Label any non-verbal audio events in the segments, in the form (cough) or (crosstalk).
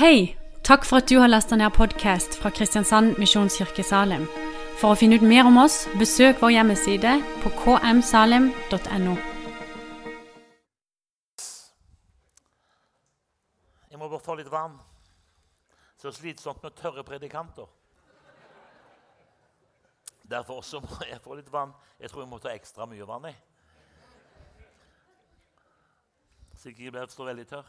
Hei! Takk for at du har lasta ned podkast fra Kristiansand Misjonskirke Salim. For å finne ut mer om oss, besøk vår hjemmeside på kmsalim.no. Jeg må bare få litt vann. Så slitsomt med tørre predikanter. Derfor også må jeg få litt vann. Jeg tror jeg må ta ekstra mye vann. i. Så jeg ikke blir så veldig tørr.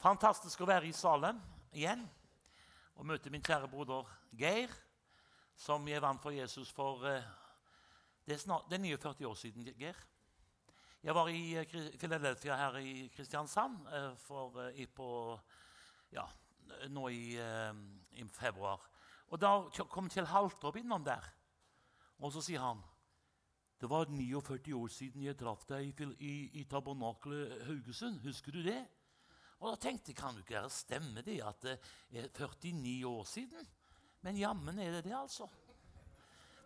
Fantastisk å være i Salem igjen og møte min kjære broder Geir, som jeg vant for Jesus for eh, det, er snart, det er 49 år siden. Geir. Jeg var i eh, Philadelphia her i Kristiansand eh, for, på, ja, nå i, i februar. Og Da kom Kjell Haltorp innom der, og så sier han det var 49 år siden jeg traff deg i, i, i Tabernakelet Haugesund. Husker du det? Og da tenkte jeg, kan du ikke være stemme det at det er 49 år siden? Men jammen er det det, altså.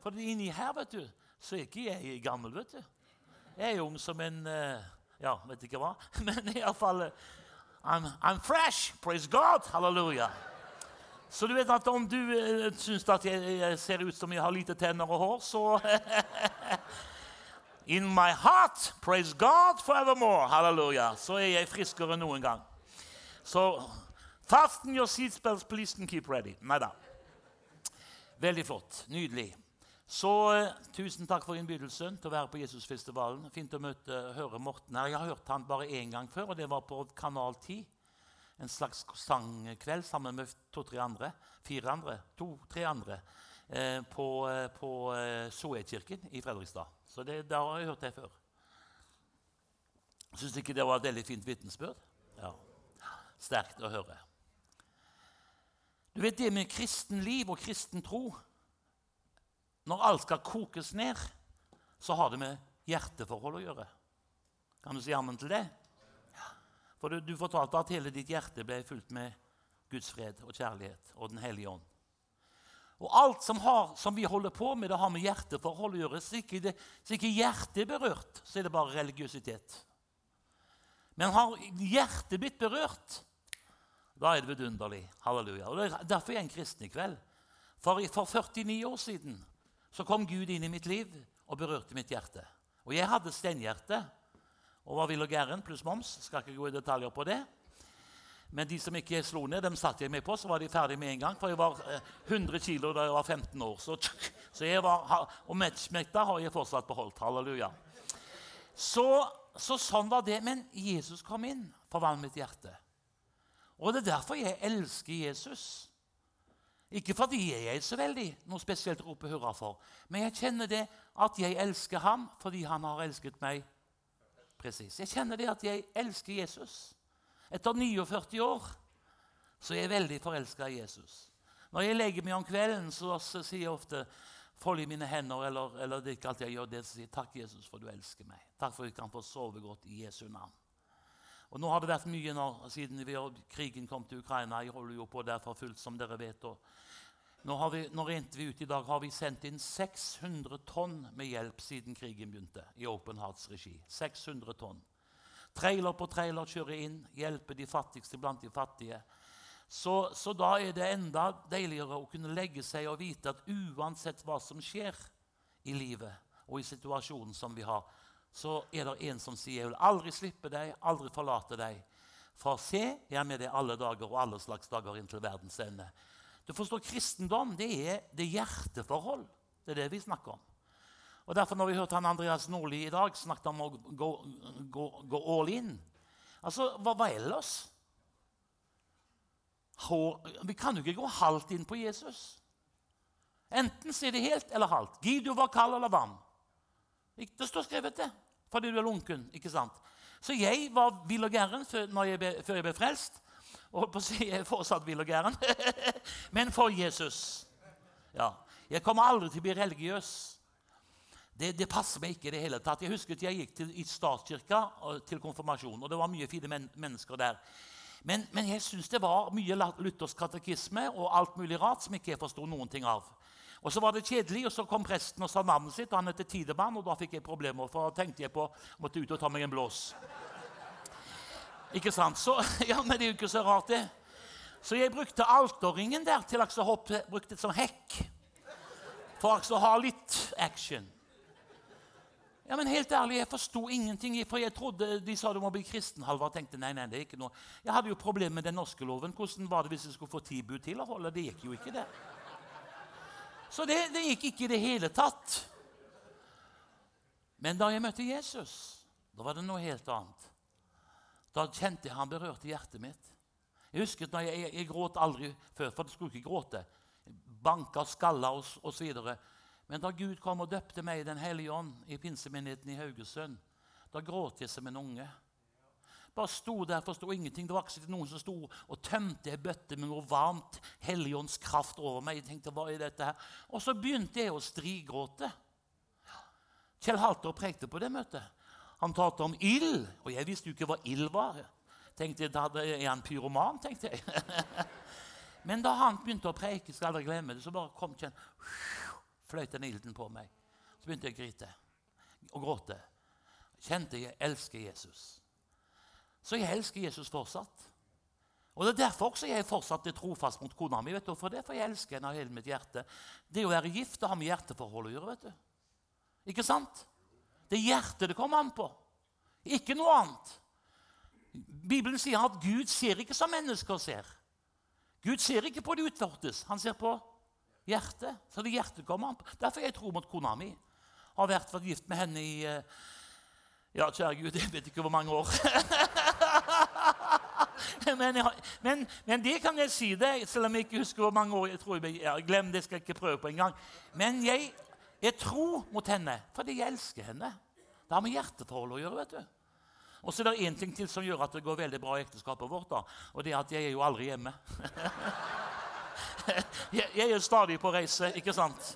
For inni her, vet du, så er ikke jeg gammel, vet du. Jeg er ung som en eh, Ja, vet ikke hva. (laughs) Men iallfall I'm, I'm fresh! Praise God! Halleluja. Så du vet at om du uh, syns at jeg, jeg ser ut som jeg har lite tenner og hår, så (laughs) In my heart, praise God forevermore. Halleluja. Så er jeg friskere enn noen gang. Så fasten your seatbelts, please, and keep ready. Nei da. Veldig flott. Nydelig. Så eh, tusen takk for innbydelsen til å være på Jesusfestivalen. Fint å møte, høre Morten her. Jeg har hørt han bare én gang før, og det var på Kanal 10. En slags sangkveld sammen med to-tre andre. Fire andre. To-tre andre. Eh, på eh, på eh, Soekirken i Fredrikstad. Så det, der har jeg hørt det før. Syns ikke det var et veldig fint vitnesbyrd? Sterkt å høre. Du vet det med kristen liv og kristen tro Når alt skal kokes ned, så har det med hjerteforhold å gjøre. Kan du si jammen til det? For du, du fortalte at hele ditt hjerte ble fulgt med Guds fred og kjærlighet og Den hellige ånd. Og alt som, har, som vi holder på med, det har med hjerteforhold å gjøre. Så ikke, det, så ikke hjertet er berørt, så er det bare religiøsitet. Men har hjertet blitt berørt, da er det vidunderlig. Halleluja. Og det er Derfor er jeg en kristen i kveld. For, for 49 år siden så kom Gud inn i mitt liv og berørte mitt hjerte. Og jeg hadde steinhjerte og var vill og gæren pluss moms. Skal ikke gå i detaljer på det. Men de som ikke slo ned, dem satte jeg meg på, så var de ferdige med en gang. For jeg var eh, 100 kilo da jeg var 15 år. Så, (laughs) så jeg var, og matchmekta har jeg fortsatt beholdt. Halleluja. Så, så sånn var det. Men Jesus kom inn, forvandlet mitt hjerte. Og det er derfor jeg elsker Jesus. Ikke fordi jeg er så veldig noe spesielt å rope hurra for, men jeg kjenner det at jeg elsker ham fordi han har elsket meg. Precis. Jeg kjenner det at jeg elsker Jesus. Etter 49 år så er jeg veldig forelska i Jesus. Når jeg legger meg om kvelden, så, sier jeg ofte Fold i mine hender, eller, eller det er ikke alltid jeg gjør det, så sier jeg takk, Jesus, for du elsker meg. Takk for at jeg kan få sove godt i Jesu navn. Og Nå har det vært mye nå, siden vi, krigen kom til Ukraina. Jeg holder jo på der for fullt, som dere vet. Nå, har vi, nå vi ut i dag har vi sendt inn 600 tonn med hjelp siden krigen begynte. I Open Hearts regi. 600 tonn. Trailer på trailer kjører inn, hjelper de fattigste blant de fattige. Så, så da er det enda deiligere å kunne legge seg og vite at uansett hva som skjer i livet og i situasjonen som vi har, så er det en som sier 'Jeg vil aldri slippe deg, aldri forlate deg'. For se, jeg er med deg alle dager og alle slags dager inntil verdens ende. Du forstår, Kristendom det er det hjerteforhold. Det er det vi snakker om. Og Derfor når vi hørte han Andreas Nordli i dag snakket om å gå, gå, gå all in Altså, hva hva ellers? Vi kan jo ikke gå halvt inn på Jesus. Enten så er det helt eller halvt. Gid du var kald eller varm. Det står skrevet det, fordi du er lunken. ikke sant? Så jeg var vill og gæren før, jeg ble, ble frelst. Og på å si, jeg er fortsatt vill og gæren. (laughs) Men for Jesus. Ja. Jeg kommer aldri til å bli religiøs. Det, det passer meg ikke i det hele tatt. Jeg husker jeg gikk til, i statskirka til konfirmasjon, og det var mye fine men, mennesker der. Men, men jeg syns det var mye luthersk katekisme og alt mulig rart som ikke jeg forsto noen ting av. Og så var det kjedelig, og så kom presten og sa navnet sitt, og han het Tidemann, og da fikk jeg problemer, for da tenkte jeg på måtte ut og ta meg en blås. Ikke sant? Så, (laughs) ja, men det er jo ikke så rart, det. Så jeg brukte alterringen der til å hoppe, brukte det som hekk. For å ha litt action. Ja, men helt ærlig, Jeg forsto ingenting. For jeg trodde de sa du må bli kristen. Halvard tenkte nei, nei, det er ikke noe. Jeg hadde jo problemer med den norske loven. Hvordan var det hvis jeg skulle få ti bud til å holde? Det gikk jo ikke, det. Så det, det gikk ikke i det hele tatt. Men da jeg møtte Jesus, da var det noe helt annet. Da kjente jeg han berørte hjertet mitt. Jeg husker når jeg, jeg, jeg gråt aldri før, for jeg skulle ikke gråte. Banka, skalla og osv. Men da Gud kom og døpte meg i Den hellige ånd i pinsemenigheten i Haugesund, da gråt jeg som en unge. Bare sto der, forsto ingenting. Det var ikke noen som sto og tømte ei bøtte med noe varmt Helligånds kraft over meg. Jeg tenkte, hva er dette her? Og så begynte jeg å strigråte. Kjell Halter prekte på det møtet. Han talte om ild, og jeg visste jo ikke hva ild var. Tenkte, da Er han pyroman? tenkte jeg. (laughs) Men da han begynte å preike, skal jeg aldri glemme det, så bare kom Kjell fløyt den ilden på meg. Så begynte jeg å grite og gråte. Kjente jeg elsker Jesus. Så jeg elsker Jesus fortsatt. Og Det er derfor også jeg fortsatt er trofast mot kona mi. vet du For det For jeg elsker henne av hele mitt hjerte. Det å være gift det har med hjerteforhold å gjøre. vet du. Ikke sant? Det er hjertet det kommer an på. Ikke noe annet. Bibelen sier at Gud ser ikke som mennesker ser. Gud ser ikke på det utvortes. Han ser på hjertet. Så det hjertet kommer an på. Derfor jeg tror mot kona mi. Har vært, vært gift med henne i eh, Ja, kjære Gud, jeg vet ikke hvor mange år. (laughs) (laughs) men, men, men, det kan jeg si deg, selv om jeg ikke husker hvor mange år. jeg tror jeg, jeg Glem det, skal jeg ikke prøve på engang. Men jeg, er tro mot henne fordi jeg elsker henne. Det har med hjerteforhold å gjøre. vet du. Og så er det én ting til som gjør at det går veldig bra i ekteskapet vårt. da, Og det er at jeg er jo aldri hjemme. (laughs) jeg, jeg er stadig på reise, ikke sant?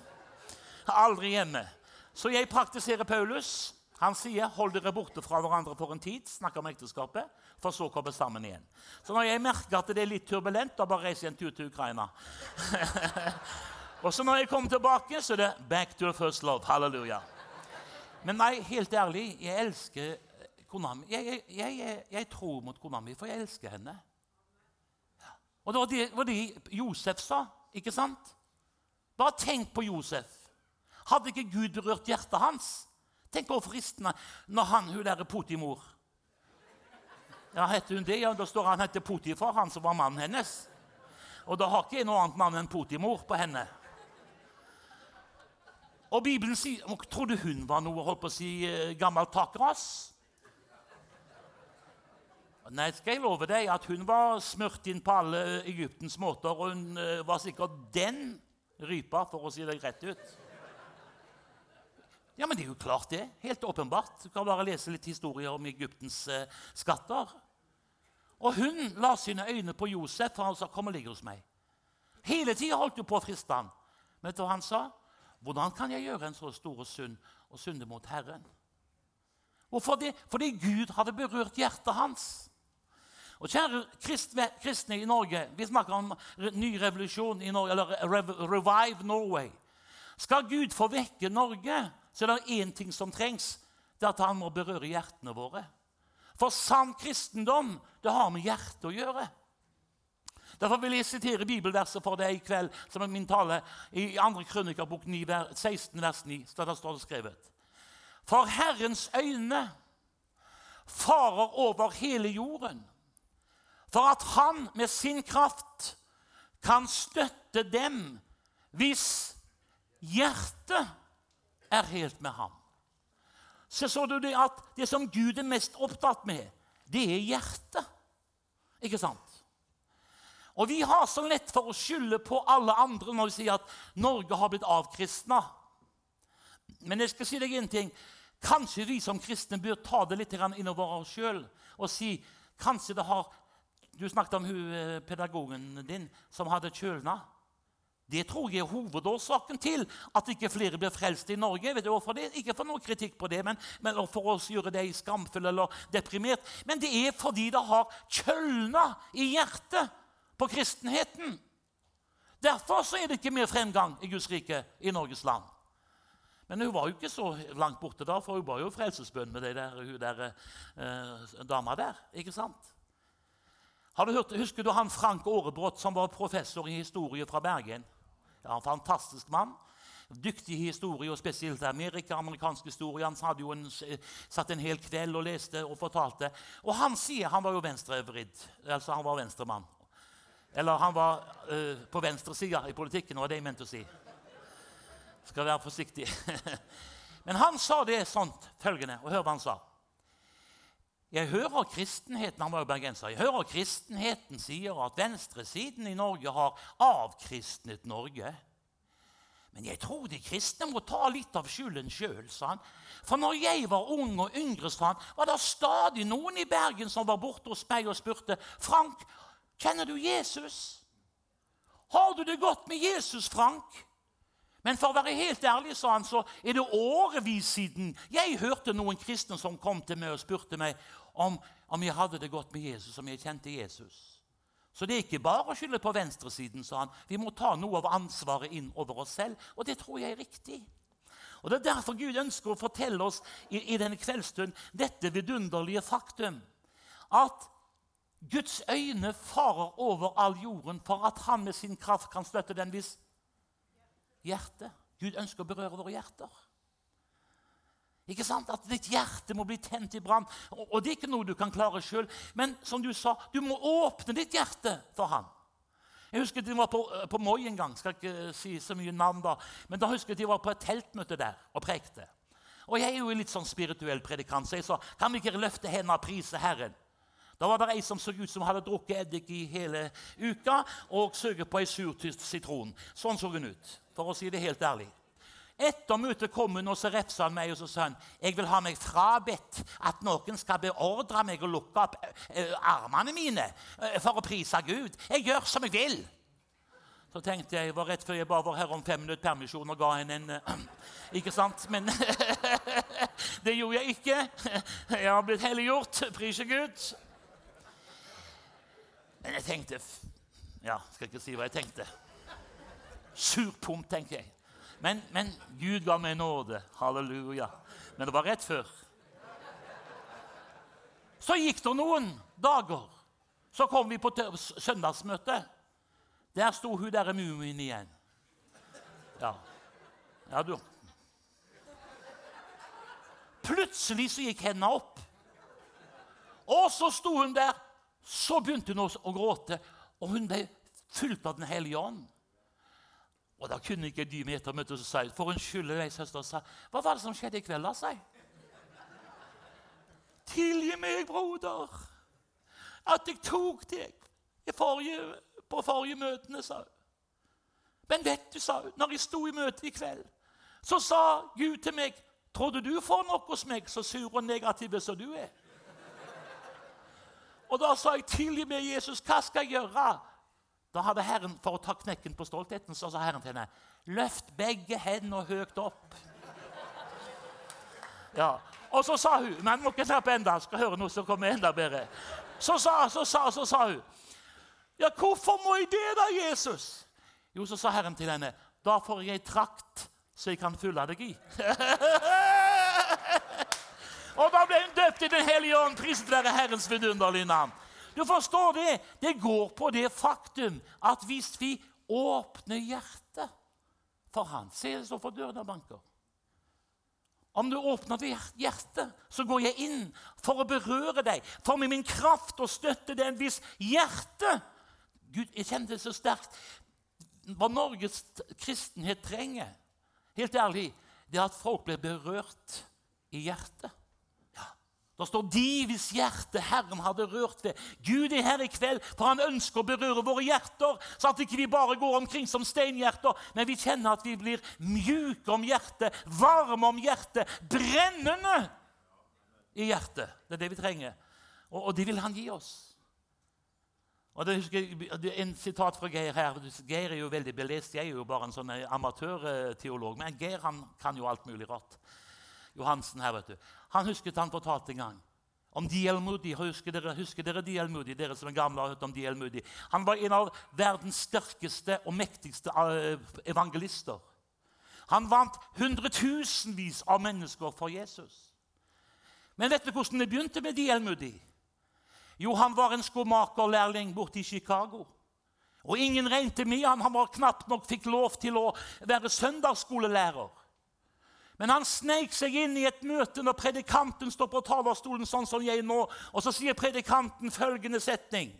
Aldri hjemme. Så jeg praktiserer Paulus. Han sier 'hold dere borte fra hverandre for en tid', snakker om ekteskapet, for så å komme sammen igjen. Så når jeg merker at det er litt turbulent, da bare reiser jeg en tur til Ukraina. (laughs) og så når jeg kommer tilbake, så er det 'back to first love'. Halleluja. Men nei, helt ærlig, jeg elsker kona mi. Jeg, jeg, jeg, jeg tror mot kona mi, for jeg elsker henne. Og det var det, var det Josef sa, ikke sant? Bare tenk på Josef. Hadde ikke Gud berørt hjertet hans? Tenk hvor fristende når han, hun der Potimor Ja, heter hun det? Ja, Da står han heter Potifar, han som var mannen hennes. Og da har ikke jeg noe annet navn enn Potimor på henne. Og Bibelen sier Trodde hun var noe holdt på å si, gammelt gammel takras? Nei, skal jeg love deg at hun var smurt inn på alle Egyptens måter. Og hun uh, var sikkert den rypa, for å si det rett ut. Ja, men det er jo klart, det. Helt åpenbart. Du kan bare lese litt historier om Egyptens eh, skatter. Og hun la sine øyne på Josef, og han sa, 'Kom og ligg hos meg'. Hele tida holdt hun på å friste ham. Vet du hva han sa? 'Hvordan kan jeg gjøre en så stor synd og synde mot Herren?' Hvorfor det? Fordi Gud hadde berørt hjertet hans. Og kjære kristne i Norge, vi snakker om ny revolusjon i Norge, eller Revive Norway. Skal Gud få vekke Norge, så er det én ting som trengs. Det er at han må berøre hjertene våre. For sann kristendom, det har med hjertet å gjøre. Derfor vil jeg sitere bibelverset for deg i kveld, som er min tale, i 2. Krønikerbok 16, vers 9. Der står det skrevet. For Herrens øyne farer over hele jorden for at han med sin kraft kan støtte dem hvis hjertet er helt med ham. Så så du det at det som Gud er mest opptatt med, det er hjertet. Ikke sant? Og vi har så lett for å skylde på alle andre når vi sier at Norge har blitt avkristna. Men jeg skal si deg en ting. Kanskje vi som kristne bør ta det litt innover oss sjøl og si kanskje det har du snakket om hun, eh, pedagogen din som hadde kjølna. Det tror jeg er hovedårsaken til at ikke flere blir frelst i Norge. Vet du hvorfor det? Ikke for noe kritikk på det, men, men for å gjøre deg skamfull eller deprimert. Men det er fordi det har kjølna i hjertet på kristenheten. Derfor er det ikke mer fremgang i Guds rike i Norges land. Men hun var jo ikke så langt borte da, for hun var jo frelsesbønn med der, hun der, eh, dama der. ikke sant? Har du hørt, Husker du han Frank Aarebrot, som var professor i historie fra Bergen? Ja, En fantastisk mann. Dyktig historie, og spesielt Amerika, amerikansk historie. Han hadde jo en, satt en hel kveld og leste og fortalte. Og han sier Han var jo venstrevridd. Altså, han var venstremann. Eller han var uh, på venstre side i politikken, var det jeg mente å si. Skal være forsiktig. (laughs) Men han sa det sånt følgende, og hør hva han sa. Jeg hører kristenheten han var jo bergenser, jeg hører kristenheten sier at venstresiden i Norge har avkristnet Norge. Men jeg tror de kristne må ta litt av skylden sjøl, sa han. For når jeg var ung og yngre, sa han, var det stadig noen i Bergen som var borte hos meg og spurte Frank, kjenner du Jesus? Har du det godt med Jesus, Frank? Men for å være helt ærlig, sa han, så er det årevis siden jeg hørte noen kristne som kom til meg og spurte meg om, om jeg hadde det godt med Jesus, om jeg kjente Jesus. Så det er ikke bare å skylde på venstresiden, sa han. Vi må ta noe av ansvaret inn over oss selv. Og det tror jeg er riktig. Og Det er derfor Gud ønsker å fortelle oss i, i denne kveldsstund dette vidunderlige faktum. At Guds øyne farer over all jorden for at han med sin kraft kan støtte den hvis hjerte. Gud ønsker å berøre våre hjerter. Ikke sant? At ditt hjerte må bli tent i brann. Og, og, det er ikke noe du kan klare sjøl. Men som du sa, du må åpne ditt hjerte for han. Jeg husker de var på, på Moi en gang. skal ikke si så mye navn da, Men da husker jeg de var på et teltmøte der og prekte. Og jeg er jo en litt sånn spirituell predikant, så jeg sa kan vi ikke løfte hendene og prise Herren? Da var det ei som så ut som hadde drukket eddik i hele uka og suget på ei sur sitron. Sånn så hun ut, for å si det helt ærlig. Etter møtet kom hun og så refsa han meg og så sa han, jeg vil ha meg frabedt at noen skal beordre meg å lukke opp uh, armene mine uh, for å prise Gud. Jeg gjør som jeg vil. Så tenkte jeg, var rett før jeg bare var her om fem minutter permisjon og ga henne en uh, (clears throat) Ikke sant? Men (laughs) det gjorde jeg ikke. Jeg har blitt helliggjort. Prise Gud. Men jeg tenkte Ja, skal ikke si hva jeg tenkte. Surpomp, tenker jeg. Men, men, Gud ga meg nåde. Halleluja. Men det var rett før. Så gikk det noen dager. Så kom vi på søndagsmøte. Der sto hun der mumien igjen. Ja. Ja, du. Plutselig så gikk hendene opp. Og så sto hun der. Så begynte hun å gråte, og hun ble fulgt av Den hellige ånd. Og da kunne ikke de med etter møtet si for unnskyld de søster. Sa, Hva var det som skjedde i kveld? da, si? Tilgi meg, broder, at jeg tok deg forrige, på forrige møtene, sa hun. Men vet du, sa hun, når jeg sto i møtet i kveld, så sa Gud til meg Trodde du får noe hos meg, så sur og negativ som du er? Og da sa jeg, tilgi meg, Jesus, hva skal jeg gjøre? Da hadde Herren, For å ta knekken på stoltheten så sa Herren til henne løft begge hendene høyt opp. Ja, Og så sa hun Men må ikke slappe enda, skal høre noe som kommer enda bedre. Så sa, så sa, så sa hun Ja, hvorfor må jeg det, da, Jesus? Jo, så sa Herren til henne Da får jeg ei trakt så jeg kan fylle deg i. (laughs) og da ble hun døpt i Den hellige ånd. Priset være Herrens vidunderlige navn. Du forstår det? Det går på det faktum at hvis vi åpner hjertet for Han Se det står for døren og banker. Om du åpner hjertet, så går jeg inn for å berøre deg. For med min kraft å støtte den hvis hjertet Gud, Jeg kjente det så sterkt. Hva Norges kristenhet trenger, helt ærlig, det er at folk blir berørt i hjertet. Det står 'de hvis hjerte Herren hadde rørt ved'. Gud er her i kveld, for han ønsker å berøre våre hjerter, så at ikke vi bare går omkring som steinhjerter, men vi kjenner at vi blir mjuke om hjertet, varme om hjertet, brennende i hjertet. Det er det vi trenger. Og, og det vil han gi oss. Og det, det er En sitat fra Geir her. Geir er jo veldig belest. Jeg er jo bare en sånn amatørteolog. Men Geir han kan jo alt mulig rart. Johansen her, vet du. Han husket han fortalte en gang om. Moody. Husker dere, husker dere D.L. Dere som er gamle har hørt om. Moody. Han var en av verdens sterkeste og mektigste eh, evangelister. Han vant hundretusenvis av mennesker for Jesus. Men vet du hvordan det begynte med. Moody? Jo, han var en skomakerlærling borte i Chicago. Og ingen regnet med han. Han var knapt nok fikk lov til å være søndagsskolelærer. Men han sneik seg inn i et møte når predikanten står på talerstolen, sånn som jeg nå, og så sier predikanten følgende setning.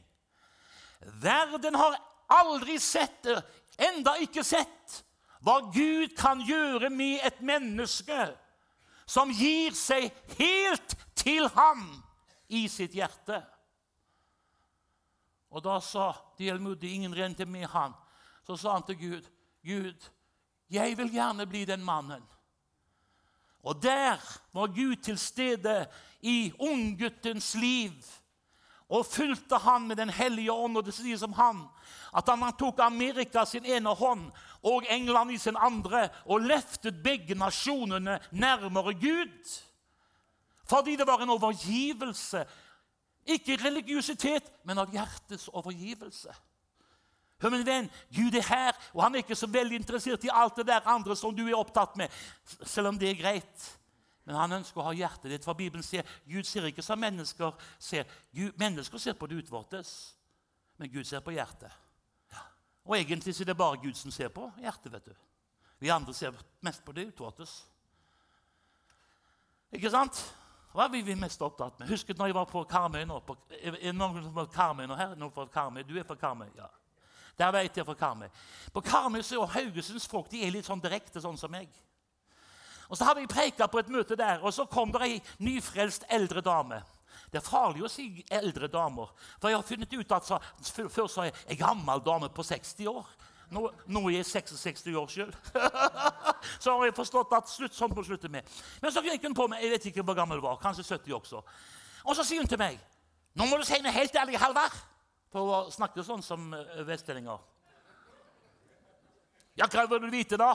Verden har aldri sett, enda ikke sett, hva Gud kan gjøre med et menneske som gir seg helt til ham i sitt hjerte. Og da sa de Dielmudi, ingen rente med han, så sa han til Gud, Gud, jeg vil gjerne bli den mannen. Og der var Gud til stede i ungguttens liv og fulgte han med Den hellige ånd. Og det sies om han at han tok Amerika sin ene hånd og England i sin andre og løftet begge nasjonene nærmere Gud. Fordi det var en overgivelse ikke religiøsitet, men av hjertets overgivelse. Hør, min venn, Gud er her, og han er ikke så veldig interessert i alt det der andre som du er opptatt med, selv om det er greit. Men han ønsker å ha hjertet ditt. For Bibelen sier Gud ser ikke som mennesker ser. Gud, mennesker ser på det utvortes, men Gud ser på hjertet. Og egentlig er det bare Gud som ser på hjertet. vet du. Vi andre ser mest på det utvortes. Ikke sant? Hva er vi mest opptatt med? Husk når jeg var på Karmøy nå. På, er noen som er Karmøy nå her? Noen fra Karmøy? Du er fra Karmøy? Ja. Der vet jeg fra Karmøy. På Karmøy er Haugesunds folk de er litt sånn direkte, sånn som meg. Og Så hadde jeg preka på et møte der, og så kom det ei nyfrelst eldre dame. Det er farlig å si eldre damer. For jeg har funnet ut at så, Før sa jeg ei gammel dame på 60 år. Nå, nå er jeg 66 år sjøl. (laughs) så har jeg forstått at slutt, sånn må slutte med. Men så gikk hun på meg, jeg vet ikke hvor gammel hun var, kanskje 70 også. Og så sier hun til meg Nå må du si meg helt ærlig, Halvard. For å snakke sånn som eh, vestlendinger. Ja, hva vil du vite, da?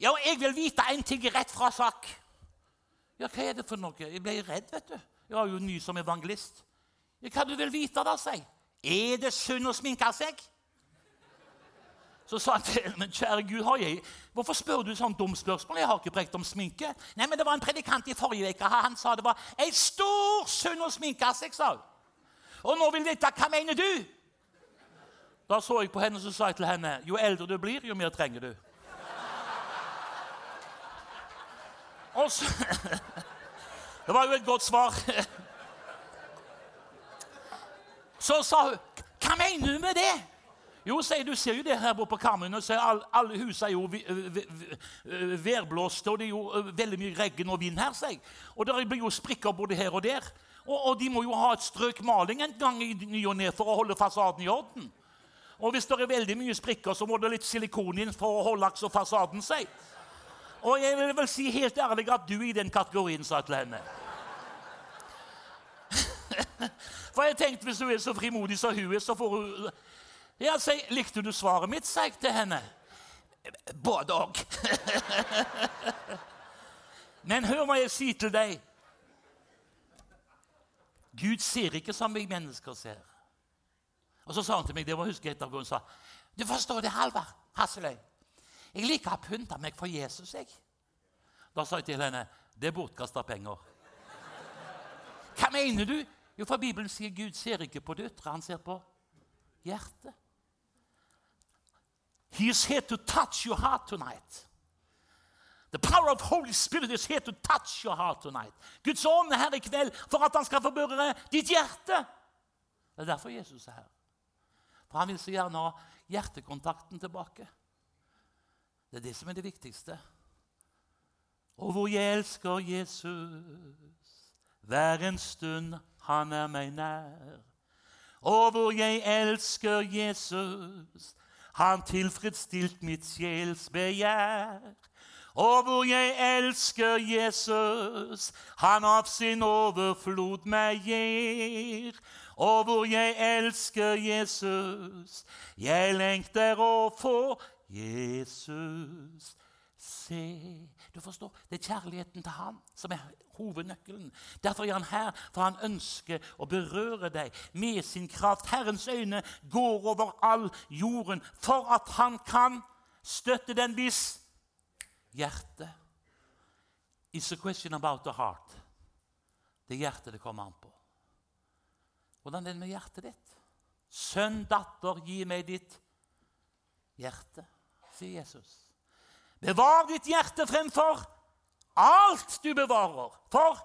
Ja, jeg vil vite en ting rett fra sak. Ja, hva er det for noe? Jeg ble redd, vet du. Jeg var jo ny som evangelist. Ja, hva du vil vite, da, si? Er det synd å sminke seg? Så sa han til men kjære Gud, jeg, hvorfor spør du sånn dumt spørsmål? Jeg har ikke prekt om sminke. Nei, men Det var en predikant i forrige uke. Han sa det var ei stor synd å sminke seg. sa Og nå vil vite hva mener du? Da så jeg på henne og sa jeg til henne jo eldre du blir, jo mer trenger du. Og så, (laughs) Det var jo et godt svar. Så sa hun Hva mener du med det? Jo, sier du ser jo det her på Karmøy. Alle, alle husene er jo værblåste, og det er jo veldig mye regn og vind her. sier Og det blir jo sprikker både her og der. Og, og, de må jo ha et strøk maling en gang i ny og ne for å holde fasaden i orden. Og hvis det er veldig mye sprikker, så må det litt silikon inn for å holde også fasaden seg. Og jeg vil vel si helt ærlig at du er i den kategorien, sa jeg til henne. For jeg tenkte hvis hun er så frimodig som hun er, så får hun ja, si, Likte du svaret mitt, sa jeg til henne. Både òg. (laughs) Men hør hva jeg sier til deg. Gud ser ikke som vi mennesker ser. Og Så sa han til meg det var husker jeg etter hun sa, du forstår det, Halvard Hasseløy. Jeg liker å ha pynta meg for Jesus. jeg. Da sa jeg til henne det er bortkasta penger. Hva mener du? Jo, for Bibelen sier Gud ser ikke på døtre, han ser på hjertet. He is here to touch your heart tonight. The power of Holy Spirit is here to touch your heart tonight. Guds ånd er her i kveld for at han skal forbedre ditt hjerte. Det er derfor Jesus er her. For han vil så gjerne ha hjertekontakten tilbake. Det er det som er det viktigste. Og hvor jeg elsker Jesus hver en stund han er meg nær. Og hvor jeg elsker Jesus han tilfredsstilt mitt sjels begjær. Og hvor jeg elsker Jesus, han av sin overflod meg gir. Og hvor jeg elsker Jesus, jeg lengter å få Jesus se. Du forstår, Det er kjærligheten til han som er hovednøkkelen. Derfor er han her, for han ønsker å berøre deg med sin kraft. Herrens øyne går over all jorden for at han kan støtte den hvis hjertet It's a question about the heart. Det er hjertet det kommer an på. Hvordan er det med hjertet ditt? Sønn, datter, gi meg ditt hjerte, sier Jesus. Bevar ditt hjerte fremfor alt du bevarer, for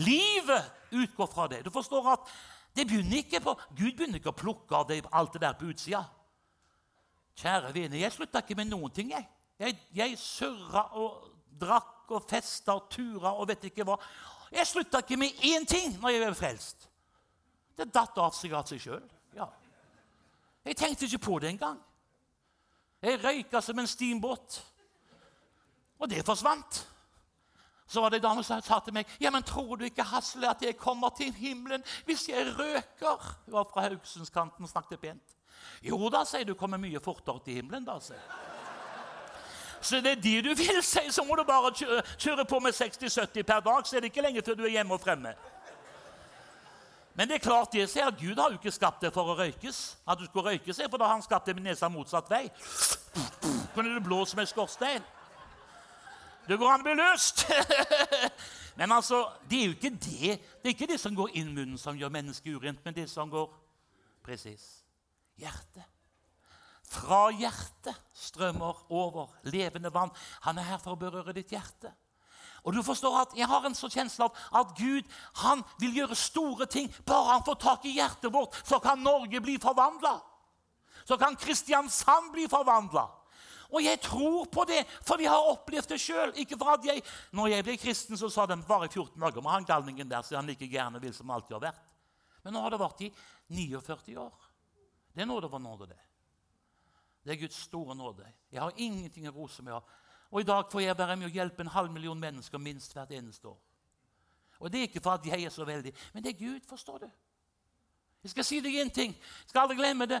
livet utgår fra det. Du forstår at det begynner ikke på, Gud begynner ikke å plukke av det, alt det der på utsida. Kjære vene, jeg slutta ikke med noen ting. Jeg, jeg, jeg surra og drakk og festa og tura og vet ikke hva. Jeg slutta ikke med én ting når jeg ble frelst. Det datt av seg av seg sjøl. Ja. Jeg tenkte ikke på det engang. Jeg røyka som en steamboat. Og det forsvant. Så var det en dame som sa til meg ja, men 'Tror du ikke, Hasle, at jeg kommer til himmelen hvis jeg røker?' Hun var fra Haugesundskanten og snakket pent. 'Jo da', sier du, 'kommer mye fortere til himmelen', da. sier Så det er de du vil, (laughs) si, så må du bare kjøre, på med 60-70 per dag, så er det ikke lenge før du er hjemme og fremme. Men det er klart det ser Gud har jo ikke skapt det for å røykes. At du skulle røyke seg, for da har han skapt det med nesa motsatt vei. Kunne du blåse med skorstein? Det går an å bli løst! (laughs) men altså, det er jo ikke det Det er ikke det som går inn munnen, som gjør mennesket urent, men det som går presis hjertet. Fra hjertet strømmer over levende vann. Han er her for å berøre ditt hjerte. Og du forstår at Jeg har en sånn kjensle av at Gud han vil gjøre store ting. Bare han får tak i hjertet vårt, så kan Norge bli forvandla. Så kan Kristiansand bli forvandla. Og jeg tror på det, for jeg har opplevd det sjøl. Jeg, når jeg ble kristen, så sa de bare i 14 dager må han galningen der, så han like gjerne vil som alltid har vært. Men nå har det vært i 49 år. Det er nåde over nåde, det. Det er Guds store nåde. Jeg har ingenting å rose meg av. Og i dag får jeg være med å hjelpe en halv million mennesker minst hvert eneste år. Og det er ikke for at jeg er så veldig, men det er Gud, forstår du. Jeg skal si deg én ting. Jeg skal aldri glemme det.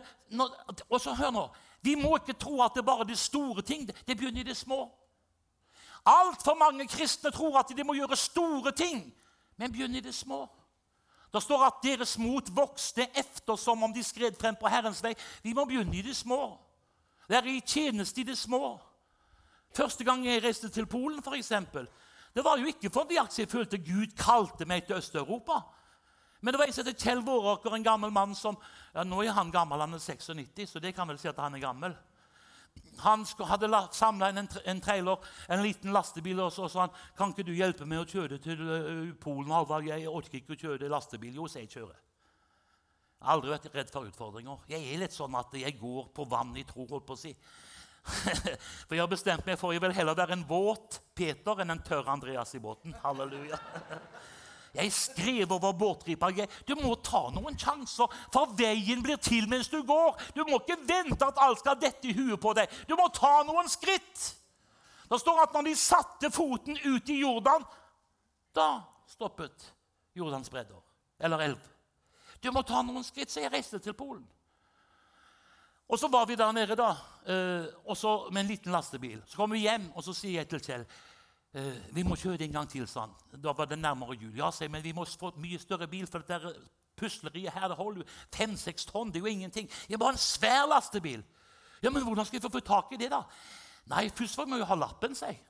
og så hør nå. Vi må ikke tro at det er bare de store ting. Det begynner i det små. Altfor mange kristne tror at de må gjøre store ting, men begynner i det små. Det står at deres mot vokste eftersom om de skred frem på Herrens vei. Vi må begynne i det små. Det er i tjeneste i det små. Første gang jeg reiste til Polen, for eksempel, det var jo ikke fordi jeg følte Gud kalte meg til Øst-Europa. Men det var en som het Kjell Våråker, en gammel mann som ja, Nå er han gammel, han er 96, så det kan vel si at han er gammel. Han hadde samla inn en, trailer, en liten lastebil, og så sa han kan ikke du hjelpe meg å kjøre til uh, Polen. Halvard, jeg orker ikke å kjøre lastebil. Jo, så jeg kjører. Aldri vært redd for utfordringer. Jeg er litt sånn at jeg går på vann i tro. holdt på å si. (laughs) for jeg har bestemt meg for jeg vil heller være en våt Peter enn en tørr Andreas i båten. Halleluja. (laughs) Jeg skrev over båtripa. Du må ta noen sjanser, for veien blir til mens du går. Du må ikke vente at alt skal dette i huet på deg. Du må ta noen skritt. Det står at når de satte foten ut i Jordan, da stoppet Jordans bredder. Eller elv. Du må ta noen skritt, så jeg reiste til Polen. Og så var vi der nede da, eh, med en liten lastebil. Så kom vi hjem, og så sier jeg til Kjell Eh, vi må kjøre det en gang til, sånn. Da var det nærmere jul. Ja, sier men vi må få mye større bil, for dette pusleriet her det holder jo fem-seks tonn. Det er jo ingenting. Jeg må ha en svær lastebil. Ja, Men hvordan skal vi få tak i det, da? Nei, først må vi jo ha lappen, sier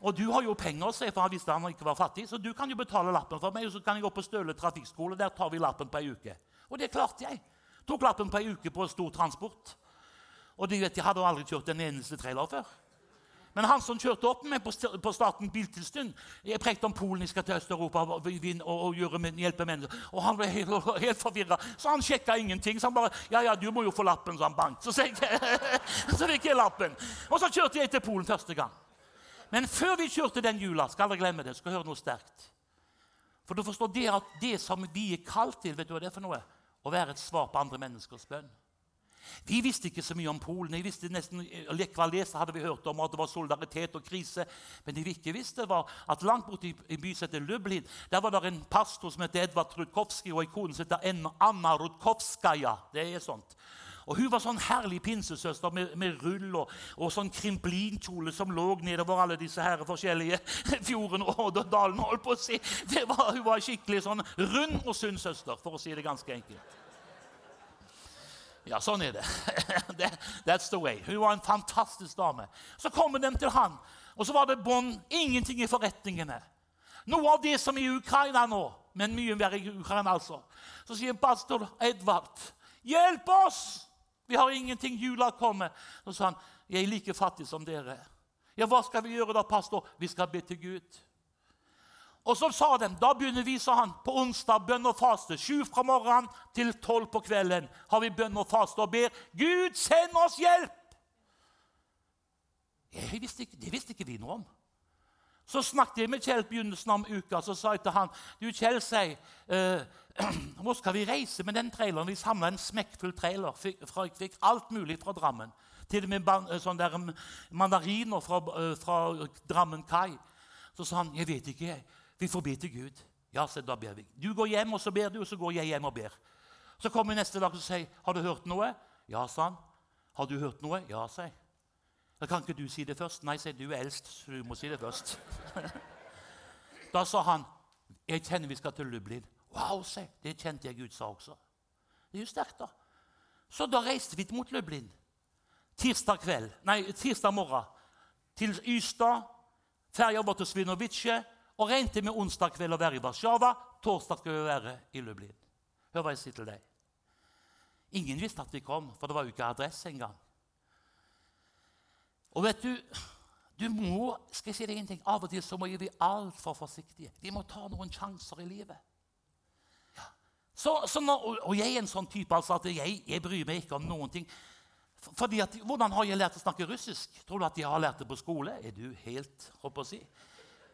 Og du har jo penger, sier for han visste han ikke var fattig, så du kan jo betale lappen for meg, og så kan jeg gå på Støle trafikkskole. Der tar vi lappen på ei uke. Og det klarte jeg. Tok lappen på ei uke på stor transport. Og de vet, jeg hadde aldri kjørt en eneste trailer før. Men han som kjørte opp med på Staten biltilsyn Jeg prekte om Polen jeg skal til Øst-Europa og, og, og hjelpe mennesker. Og han ble helt, (laughs) helt forvirra, så han sjekka ingenting. Så han bare 'Ja, ja, du må jo få lappen', så han bank. Så, (laughs) så fikk jeg lappen. Og så kjørte jeg til Polen første gang. Men før vi kjørte den jula, skal aldri glemme det, skal høre noe sterkt. For du forstår det at det som vi er kalt til, vet du hva det er for noe? Å være et svar på andre menneskers bønn. Vi visste ikke så mye om Polen. Jeg visste nesten, Lekva lese hadde vi hørt om at det var solidaritet og krise. Men det vi ikke visste, var at langt borte i en by Lublin, der var det en pastor som het Edvard Rudkowski, og ikonen kone som heter Anna Rudkowskaja. Det er sånt. Og Hun var sånn herlig pinsesøster med, med rull og, og sånn krimplinkjole som lå nedover alle disse her forskjellige (laughs) fjordene og dalene. holdt på å si. Var, hun var skikkelig sånn rund og sunn søster, for å si det ganske enkelt. Ja, sånn er det. (laughs) That's the way. Hun var en fantastisk dame. Så kommer de til han, og så var det bånd ingenting i forretningene. Noe av det som er i Ukraina nå men mye verre i Ukraina, altså. Så sier pastor Edvard, 'Hjelp oss! Vi har ingenting. Jula kommer.' Så sa han, 'Jeg er like fattig som dere.' Ja, hva skal vi gjøre da, pastor? Vi skal be til Gud. Og så sa de, Da begynner vi, sa han, på onsdag bønn og faste. Sju fra morgenen til tolv på kvelden har vi bønn og faste og ber Gud, send oss hjelp! Visste ikke, det visste ikke vi noe om. Så snakket jeg med Kjell begynnelsen av uka. Så sa jeg til han du Kjell, sier, uh, (clears throat) hvor skal vi reise med den traileren? Vi samla en smekkfull trailer. Fikk, fra, fikk alt mulig fra Drammen. Til og med sånn der mm, mandariner fra, uh, fra Drammen kai. Så sa han jeg vet ikke, jeg. Vi får be til Gud. Ja, så da ber vi. Du går hjem, og så ber du, og så går jeg hjem og ber. Så kommer vi neste dag og sier, 'Har du hørt noe?' Ja, sa han. 'Har du hørt noe?' Ja, sa jeg. Da kan ikke du si det først. Nei, sier du er eldst, så du må si det først. (laughs) da sa han, 'Jeg kjenner vi skal til Lublin.' Wow, se, det kjente jeg Gud sa også. Det er jo sterkt, da. Så da reiste vi mot Lublin. Tirsdag kveld, nei, tirsdag morgen til Ystad. Ferja var til Svinovice og regnet med onsdag kveld å være i Warszawa. Torsdag skal vi være i Lublin. Hør hva jeg sier til deg. Ingen visste at vi kom, for det var jo ikke adresse engang. Og vet du, du må, skal jeg si deg en ting, Av og til så må vi være altfor forsiktige. Vi må ta noen sjanser i livet. Ja. Så, så når, og jeg er en sånn type altså at jeg, jeg bryr meg ikke om noen ting. Fordi at, Hvordan har jeg lært å snakke russisk? Tror du at jeg har lært det på skole? Er du helt håper å si?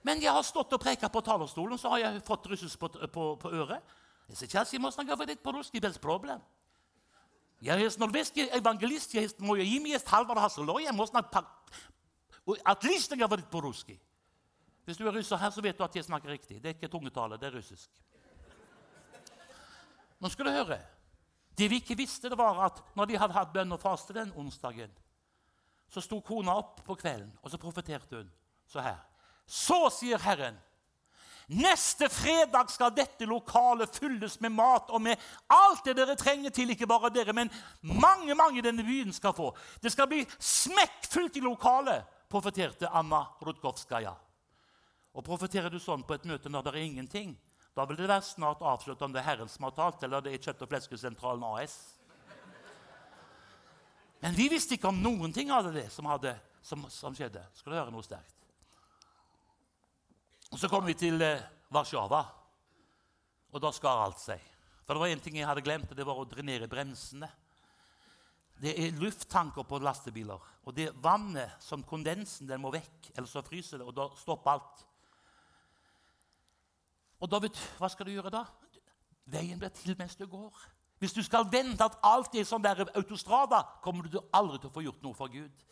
Men jeg har stått og preka på talerstolen, så har jeg fått russisk på, på, på øret. Сейчас я можно говорить по-русски без проблем. Jeg er nordvestlig evangelist. Ja jest norweski ewangelist, jest, moje imię jest Halvar Hasseløye. Można at least jeg har vært på russisk. Hvis du er russer her, så vet du at jeg snakker riktig. Det er ikke tungetale, det er russisk. Nå skal du høre. Det vi ikke visste, det var at når vi hadde hatt bønn og faste den onsdagen, så sto kona opp på kvelden, og så profeterte hun så her. Så sier Herren Neste fredag skal dette lokalet fylles med mat og med alt det dere trenger til. Ikke bare dere, men mange mange i denne byen skal få. Det skal bli smekkfullt i lokalet, profeterte Anna Rutkovskaja. Og profeterer du sånn på et møte når det er ingenting, da vil det være snart avslørt om det er Herren som har talt, eller det er Kjøtt- og fleskesentralen AS. Men vi visste ikke om noen ting av det som, hadde, som, som skjedde. Skal du høre noe sterkt? Og Så kom vi til eh, Warszawa, og da skar alt seg. For det var én ting jeg hadde glemt, og det var å drenere bremsene. Det er lufttanker på lastebiler, og det vannet som kondensen den må vekk, ellers så fryser det, og da stopper alt. Og da vet du, Hva skal du gjøre da? Veien blir til mens du går. Hvis du skal vente at alt er sånn der autostrada, kommer du aldri til å få gjort noe for Gud.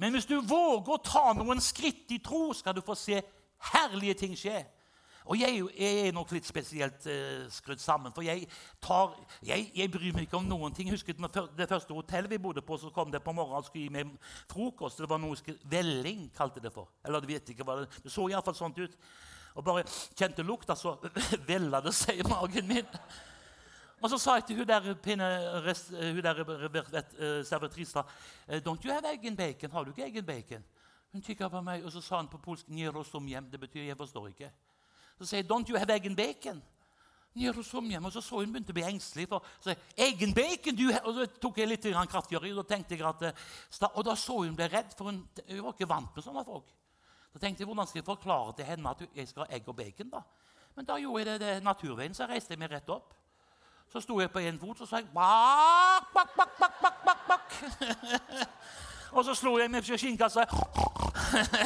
Men hvis du våger å ta noen skritt i tro, skal du få se herlige ting skje. Og jeg, jeg, er nok litt spesielt uh, skrudd sammen. For jeg, tar, jeg, jeg, bryr meg ikke om noen ting. Husker Det første hotellet vi bodde på, så kom det på morgenen og skulle gi meg frokost. Det var noe skulle, Velling kalte det for. Eller jeg vet ikke hva det, det så iallfall sånt ut. Og bare kjente lukta, så (clears throat) vella det seg i magen min. Og så sa jeg til hun der, pinne, rest, hun der uh, servitrisa Don't you have egg and bacon? Har du ikke egg and bacon? Hun kikka på meg, og så sa hun på polsk 'Nierosomjem'. Det betyr 'jeg forstår ikke'. Så sier 'Don't you have egg and bacon'? Nierosomjem. Og så så hun begynte å bli engstelig. for så egg bacon, du, Og så tok jeg litt kraftigere i, og tenkte jeg at, eh, og da så hun ble redd, for hun, hun var ikke vant med sånne folk. Så tenkte jeg, hvordan skal jeg forklare til henne at jeg skal ha egg og bacon? da? Men da gjorde jeg det, det naturveien, så reiste jeg meg rett opp. Så sto jeg på én fot og sa jeg, bak, bak, bak, bak, bak, bak, bak. (laughs) og så slo jeg meg på skinnkassa.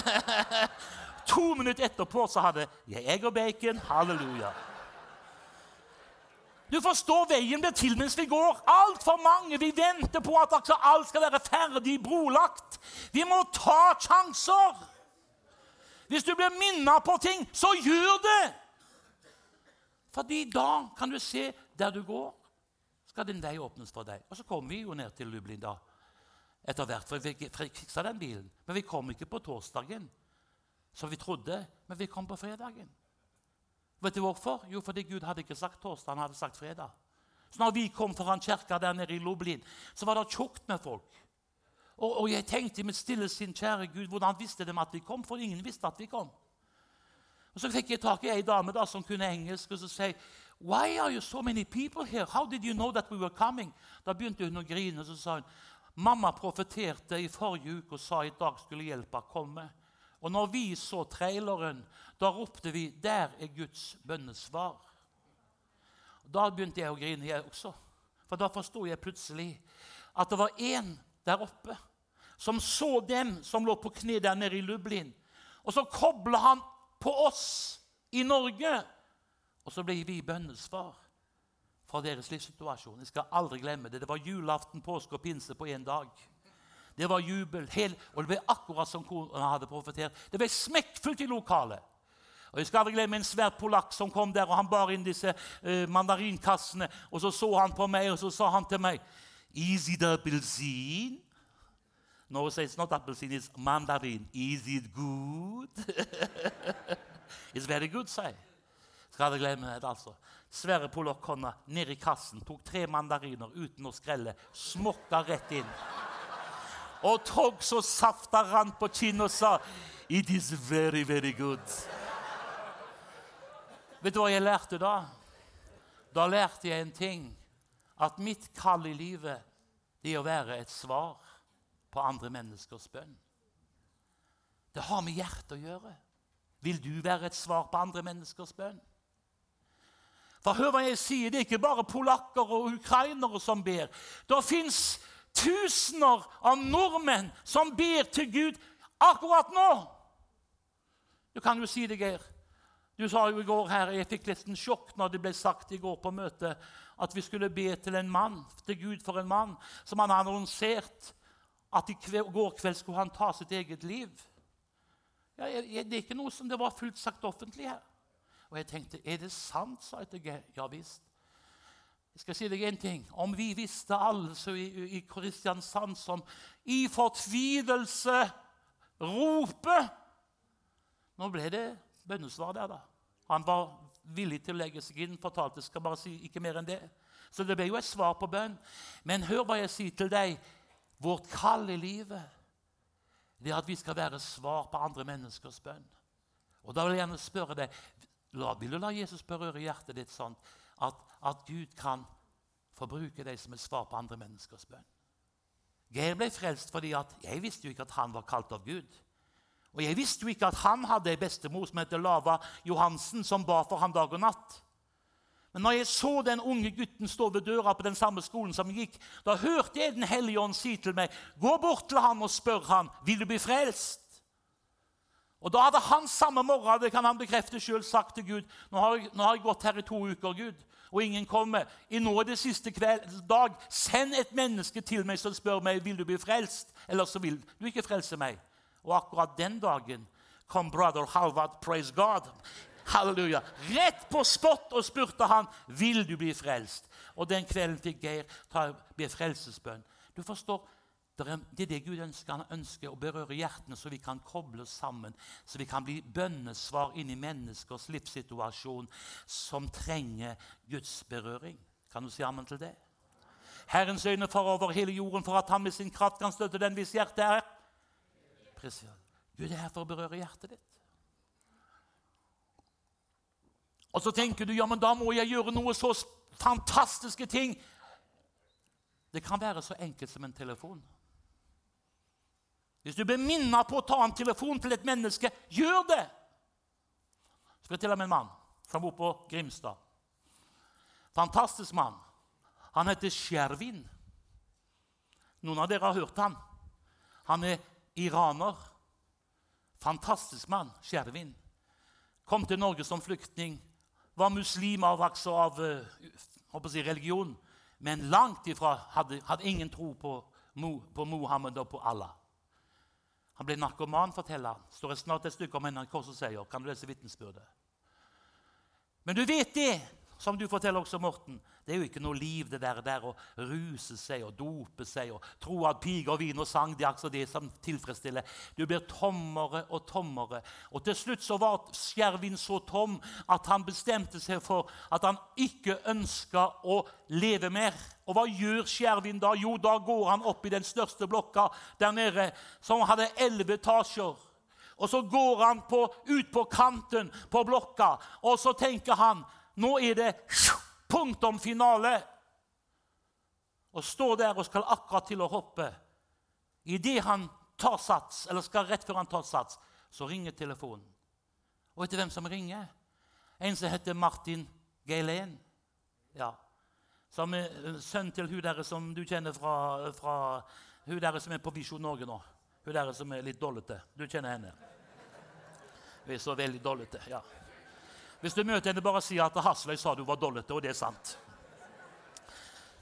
(laughs) to minutter etterpå så hadde jeg egg og bacon. Halleluja. Du forstår, veien blir til mens vi går. Altfor mange vi venter på at alt skal være ferdig brolagt. Vi må ta sjanser. Hvis du blir minnet på ting, så gjør det! Fordi da kan du se der du går, skal din vei åpnes for deg. Og så kommer vi jo ned til Lublin da etter hvert, for vi fiksa den bilen. Men vi kom ikke på torsdagen, som vi trodde, men vi kom på fredagen. Vet du hvorfor? Jo, fordi Gud hadde ikke sagt torsdag, han hadde sagt fredag. Så når vi kom foran kirka der nede i Lublin, så var det tjukt med folk. Og, og, jeg tenkte i mitt stille sinn, kjære Gud, hvordan visste de at vi kom? For ingen visste at vi kom. Og Så fikk jeg tak i ei dame da, som kunne engelsk, og så sa, Why are you so many people here? How did you know that we were coming? Da begynte hun å grine, og så sa hun Mamma profeterte i forrige uke og sa i dag skulle hjelpa komme. Og når vi så traileren, da ropte vi 'Der er Guds bønnesvar'. Da begynte jeg å grine, jeg også. For da forsto jeg plutselig at det var én der oppe som så dem som lå på kne der nede i Lublin. Og så kobla han på oss i Norge. Og så ble vi bønnesvar fra deres livssituasjon. Jeg skal aldri glemme det. Det var julaften, påske og pinse på én dag. Det var jubel. Hel, og det ble akkurat som kona hadde profetert. Det ble smekkfullt i lokalet. Og Jeg skal aldri glemme en svær polakk som kom der, og han bar inn disse uh, mandarinkassene. Og Så så han på meg, og så sa han til meg Is it appelsin? No, it's not appelsin, it's mandarin. Is it good? (laughs) it's very good, sa jeg. Skal aldri glemme det, altså. Sverre Polokk-hånda ned i kassen, tok tre mandariner uten å skrelle, smokka rett inn. Og tok så safta rant på kinnet og sa It is very, very good. Vet du hva jeg lærte da? Da lærte jeg en ting. At mitt kall i livet det er å være et svar på andre menneskers bønn. Det har med hjertet å gjøre. Vil du være et svar på andre menneskers bønn? For hør hva jeg sier, Det er ikke bare polakker og ukrainere som ber. Det fins tusener av nordmenn som ber til Gud akkurat nå. Du kan jo si det, Geir. Du sa jo i går her, Jeg fikk litt en sjokk når det ble sagt i går på møtet at vi skulle be til en mann, til Gud for en mann som han annonsert at i går kveld skulle han ta sitt eget liv. Ja, det er ikke noe som det var fullt sagt offentlig her. Og jeg tenkte er det sant, sa jeg til Geir. Ja visst. Jeg skal si deg en ting. Om vi visste alle så i, i Kristiansand som i fortvilelse roper Nå ble det bønnesvar der, da. Han var villig til å legge seg inn. fortalte, skal bare si ikke mer enn det. Så det ble jo et svar på bønn. Men hør hva jeg sier til deg. Vårt kall i livet det er at vi skal være svar på andre menneskers bønn. Og da vil jeg gjerne spørre deg vil du la Jesus berøre hjertet ditt sånn at, at Gud kan få bruke deg som et svar på andre menneskers bønn? Geir ble frelst fordi at jeg visste jo ikke at han var kalt av Gud. Og jeg visste jo ikke at han hadde ei bestemor som heter Lava Johansen, som ba for ham dag og natt. Men når jeg så den unge gutten stå ved døra på den samme skolen som gikk, da hørte jeg Den hellige ånd si til meg, 'Gå bort til han og spør han, vil du bli frelst?' Og Da hadde han samme morgen det kan han bekrefte selv, sagt til Gud nå har, jeg, nå har jeg gått her i to uker, Gud, og ingen kommer. I nå er det siste kveld, dag. Send et menneske til meg som spør meg vil du bli frelst, eller så vil du ikke frelse meg. Og akkurat den dagen kom brother Halvard, praise God. Halleluja. Rett på spott og spurte han vil du bli frelst. Og den kvelden fikk Geir ta, be frelsesbønn. Du forstår, det er det Gud ønsker. Han ønsker å berøre hjertene, så vi kan koble oss sammen. Så vi kan bli bønnesvar inn i menneskers livssituasjon som trenger Guds berøring. Kan du si ammen til det? Herrens øyne far over hele jorden for at han med sin kraft kan støtte den hvis hjertet er Gud er her for å berøre hjertet ditt. Og så tenker du ja, men da må jeg gjøre noe så fantastiske ting. Det kan være så enkelt som en telefon. Hvis du blir minnet på å ta en telefon til et menneske, gjør det! Jeg skal til om en mann som bor på Grimstad. Fantastisk mann. Han heter Skjervin. Noen av dere har hørt han. Han er iraner. Fantastisk mann, Skjervin. Kom til Norge som flyktning. Var muslim av, av eh, si, religion, men langt ifra hadde, hadde ingen tro på, på Mohammed og på Allah. Han ble narkoman, forteller han. står snart et stykke om NRK som sier. Kan du lese vitnesbyrdet? Men du vet det, som du forteller også, Morten. Det er jo ikke noe liv, det der, der å ruse seg og dope seg og tro at piger, vin og sang det er altså det som tilfredsstiller. Du blir tommere og tommere. Og til slutt så var Skjervin så tom at han bestemte seg for at han ikke ønska å leve mer. Og hva gjør Skjervin da? Jo, da går han opp i den største blokka der nede, som hadde elleve etasjer. Og så går han på, ut på kanten på blokka, og så tenker han nå er det punktum finale. Og står der og skal akkurat til å hoppe. Idet han tar sats, eller skal rett før han tar sats, så ringer telefonen. Og vet du hvem som ringer? En som heter Martin Geilén. Ja. Som er eh, sønn til hun der som du kjenner fra, fra hun der som er på Visjon Norge nå. Hun der som er litt dollete. Du kjenner henne. Hun er så veldig dollete. ja. Hvis du møter henne, bare si at Hasløy sa du var dollete, og det er sant.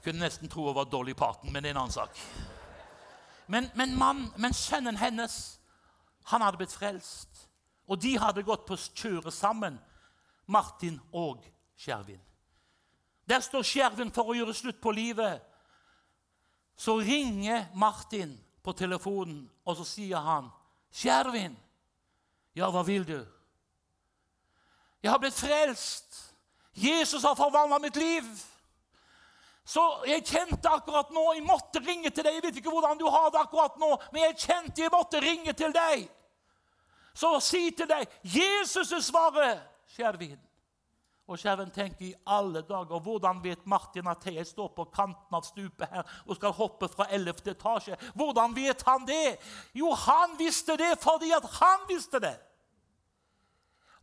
Kunne nesten tro hun var Dolly Parton, men det er en annen sak. Men, men, mann, men sønnen hennes han hadde blitt frelst. Og de hadde gått på kjøret sammen, Martin og Skjervin. Der står Skjervin for å gjøre slutt på livet. Så ringer Martin på telefonen, og så sier han, 'Skjervin, ja, hva vil du?' 'Jeg har blitt frelst. Jesus har forvandla mitt liv.' Så jeg kjente akkurat nå Jeg måtte ringe til deg. Jeg vet ikke hvordan du har det akkurat nå, men jeg kjente jeg måtte ringe til deg. Så si til deg Jesus er svaret, Skjervin. Og Skjerven tenker i alle dager, hvordan vet Martin at jeg står på kanten av stupet her og skal hoppe fra 11. etasje? Hvordan vet han det? Jo, han visste det fordi at han visste det.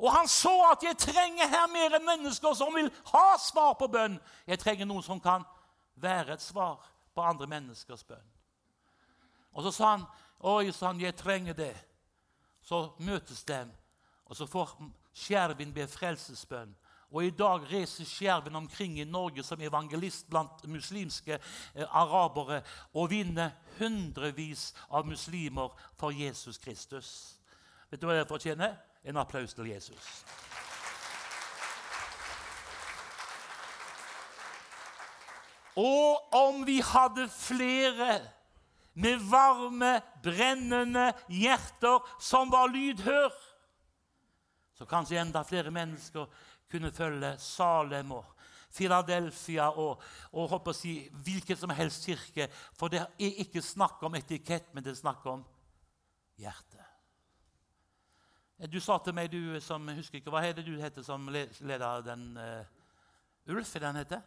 Og han så at jeg trenger her mer enn mennesker som vil ha svar på bønn. Jeg trenger noen som kan være et svar på andre menneskers bønn. Og så sa han, 'Oi sann, jeg trenger det.' Så møtes de, og så får Skjervin be frelsesbønn. Og i dag reiser Skjerven omkring i Norge som evangelist blant muslimske eh, arabere og vinner hundrevis av muslimer for Jesus Kristus. Vet du hva det fortjener? En applaus til Jesus. Og om vi hadde flere med varme, brennende hjerter som var lydhør, så kanskje enda flere mennesker kunne følge Salem og Philadelphia og, og håper å si, hvilken som helst kirke. For det er ikke snakk om etikett, men det er snakk om hjerte. Du sa til meg, du som husker ikke, Hva heter du heter som leder den uh, Ulf, er det han heter?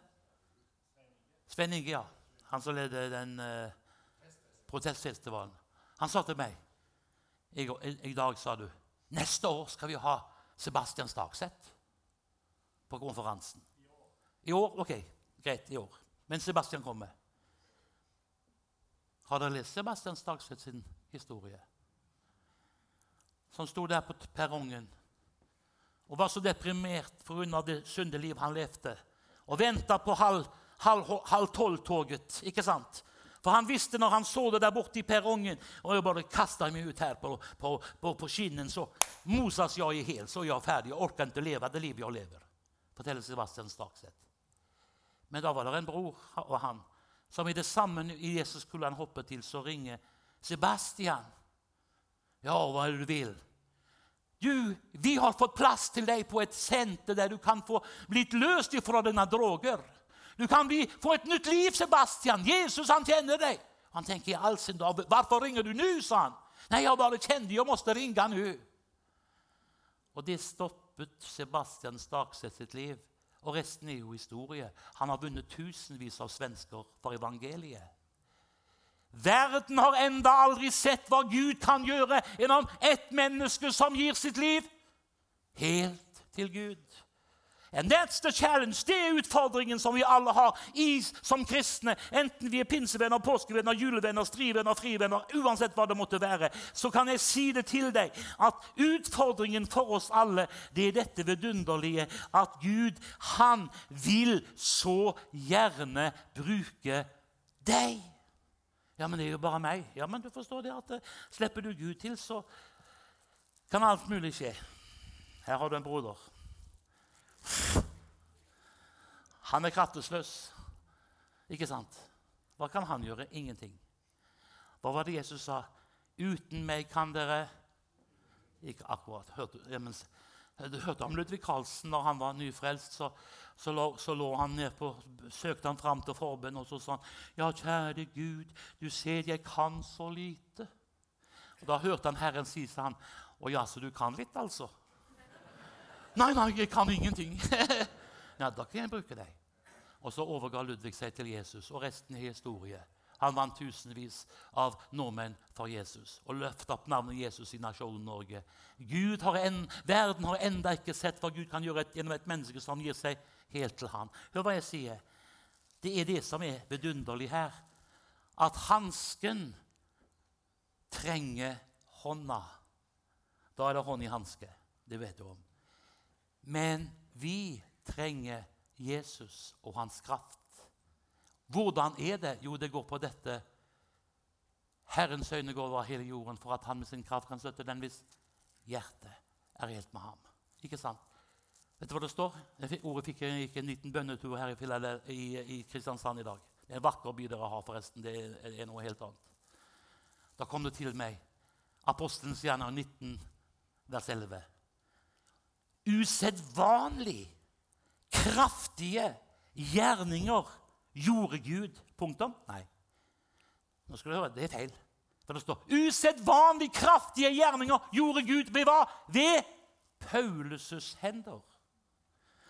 Sven Inge, ja. Han som leder den uh, protestfestivalen. Han sa til meg i, i, i dag sa du, neste år skal vi ha Sebastian Stakseth på konferansen. I år? Ok, greit. i år. Men Sebastian kommer. Har dere lest Sebastian Stakseth sin historie? Som sto der på perrongen og var så deprimert pga. det sunne liv han levde. Og venta på halv, halv, halv tolv-toget. ikke sant? For han visste når han så det der borte i perrongen og jeg bare kasta meg ut her på, på, på, på skinnen, så mosas jeg i hjel. Så er jeg ferdig. Jeg orker ikke leve det livet jeg lever forteller Sebastian Stakseth. Men da var det en bror og han som i det samme i Jesus skulle han hoppe til, så ringer Sebastian. Ja, hva er det du vil? Du, vi har fått plass til deg på et senter der du kan få blitt løst fra dine droger. Du kan bli, få et nytt liv, Sebastian. Jesus, han kjenner deg. Han tenker i all sin dag, Hvorfor ringer du nå? sa han. Nei, jeg bare kjente jeg måtte ringe nå. Og det stoppet Sebastian Stakseth sitt liv. Og resten er jo historie. Han har vunnet tusenvis av svensker for evangeliet. Verden har enda aldri sett hva Gud kan gjøre gjennom ett menneske som gir sitt liv helt til Gud. And that's the challenge. Det er utfordringen som vi alle har i, som kristne. Enten vi er pinsevenner, påskevenner, julevenner, strivenner, frivenner, uansett hva det måtte være, så kan jeg si det til deg at utfordringen for oss alle, det er dette vidunderlige at Gud, han vil så gjerne bruke deg. Ja, men det er jo bare meg. Ja, men du forstår det at uh, slipper du Gud til, så kan alt mulig skje. Her har du en broder. Han er kraftesløs. Ikke sant? Hva kan han gjøre? Ingenting. Hva var det Jesus sa? Uten meg kan dere Ikke akkurat. Hørte, men, du hørte om Ludvig Carlsen når han var nyfrelst. Så, så, lå, så lå han ned på, søkte han fram til forbønn og så sa han, Ja, kjære Gud, du ser jeg kan så lite. Og Da hørte han Herren si, sa han, Å ja, så du kan litt, altså? Nei, nei, jeg kan ingenting. (laughs) ja, da kan jeg bruke deg. Og så overga Ludvig seg til Jesus, og resten er historie. Han vant tusenvis av nordmenn for Jesus og løftet opp navnet Jesus i nasjonen Norge. Har en, verden har enda ikke sett hva Gud kan gjøre gjennom et menneske som gir seg helt til ham. Hør hva jeg sier. Det er det som er vidunderlig her. At hansken trenger hånda. Da er det hånd i hanske. Det vet du om. Men vi trenger Jesus og hans kraft. Hvordan er det? Jo, det går på dette. Herrens øyne går over hele jorden for at han med sin kraft kan støtte den hvis hjertet er helt med ham. Ikke sant? Vet du hva det står? Ordet fikk jeg ikke en liten bønnetur her i, i, Kristiansand i dag. Det er en vakker by dere har, forresten. Det er, er noe helt annet. Da kom det til meg. Apostelens gjerninger 19, vers 11. Usedvanlig kraftige gjerninger Gjorde Gud Punktum? Nei. Nå skal du høre, Det er feil. For det står usedvanlig kraftige gjerninger gjorde Gud ved hva? Ved Paulus' hender.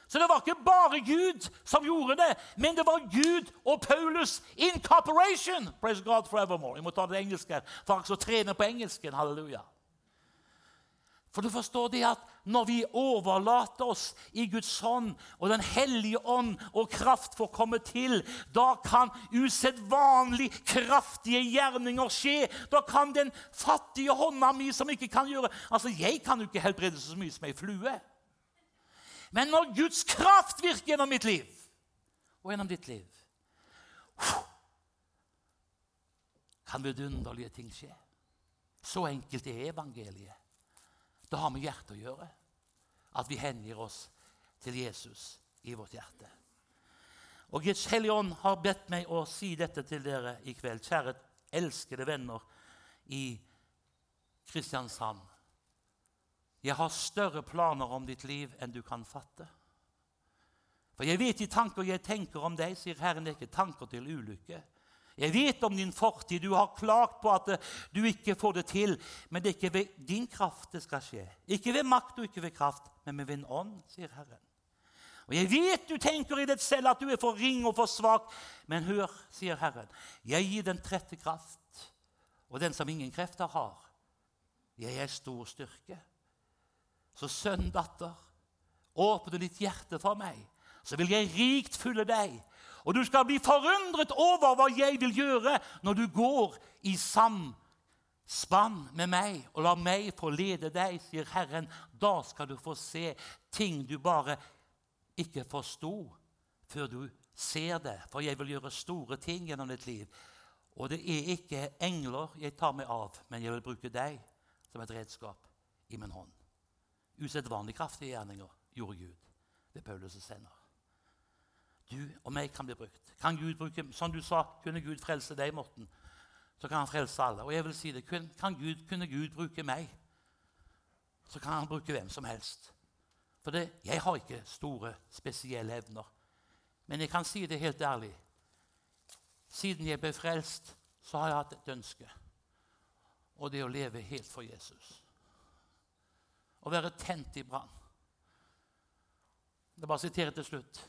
Så det var ikke bare Gud som gjorde det, men det var Gud og Paulus in cooperation. Praise God forevermore. Jeg må ta det engelske, for jeg trener på engelsken. Halleluja. For du forstår det at når vi overlater oss i Guds hånd, og Den hellige ånd og kraft får komme til, da kan usedvanlig kraftige gjerninger skje. Da kan den fattige hånda mi, som ikke kan gjøre Altså, Jeg kan jo ikke helbrede så mye som ei flue. Men når Guds kraft virker gjennom mitt liv, og gjennom ditt liv kan vidunderlige ting skje. Så enkelt er evangeliet. Det har med hjertet å gjøre. At vi hengir oss til Jesus i vårt hjerte. Og Guds Hellige Ånd har bedt meg å si dette til dere i kveld. Kjære elskede venner i Kristiansand. Jeg har større planer om ditt liv enn du kan fatte. For jeg vet de tanker jeg tenker om deg, sier Herren, det er ikke tanker til ulykke, jeg vet om din fortid. Du har klagt på at eh, du ikke får det til. Men det er ikke ved din kraft det skal skje. Ikke ved makt og ikke ved kraft, men med min ånd, sier Herren. Og Jeg vet du tenker i deg selv at du er for ring og for svak. Men hør, sier Herren, jeg gir den trette kraft, og den som ingen krefter har. Jeg er stor styrke. Så sønn, datter, åpne ditt hjerte for meg, så vil jeg rikt fylle deg og du skal bli forundret over hva jeg vil gjøre når du går i samspann med meg, og la meg få lede deg, sier Herren. Da skal du få se ting du bare ikke forsto før du ser det. For jeg vil gjøre store ting gjennom ditt liv. Og det er ikke engler jeg tar meg av, men jeg vil bruke deg som et redskap i min hånd. Usedvanlig kraftige gjerninger gjorde Gud ved Paulus' hender du og meg kan bli brukt. Kan Gud bruke, Som du sa, kunne Gud frelse deg, Morten. Så kan han frelse alle. Og jeg vil si det, kan Gud, Kunne Gud bruke meg, så kan han bruke hvem som helst. For det, jeg har ikke store, spesielle evner. Men jeg kan si det helt ærlig. Siden jeg ble frelst, så har jeg hatt et ønske. Og det å leve helt for Jesus. Å være tent i brann. Det bare siterer til slutt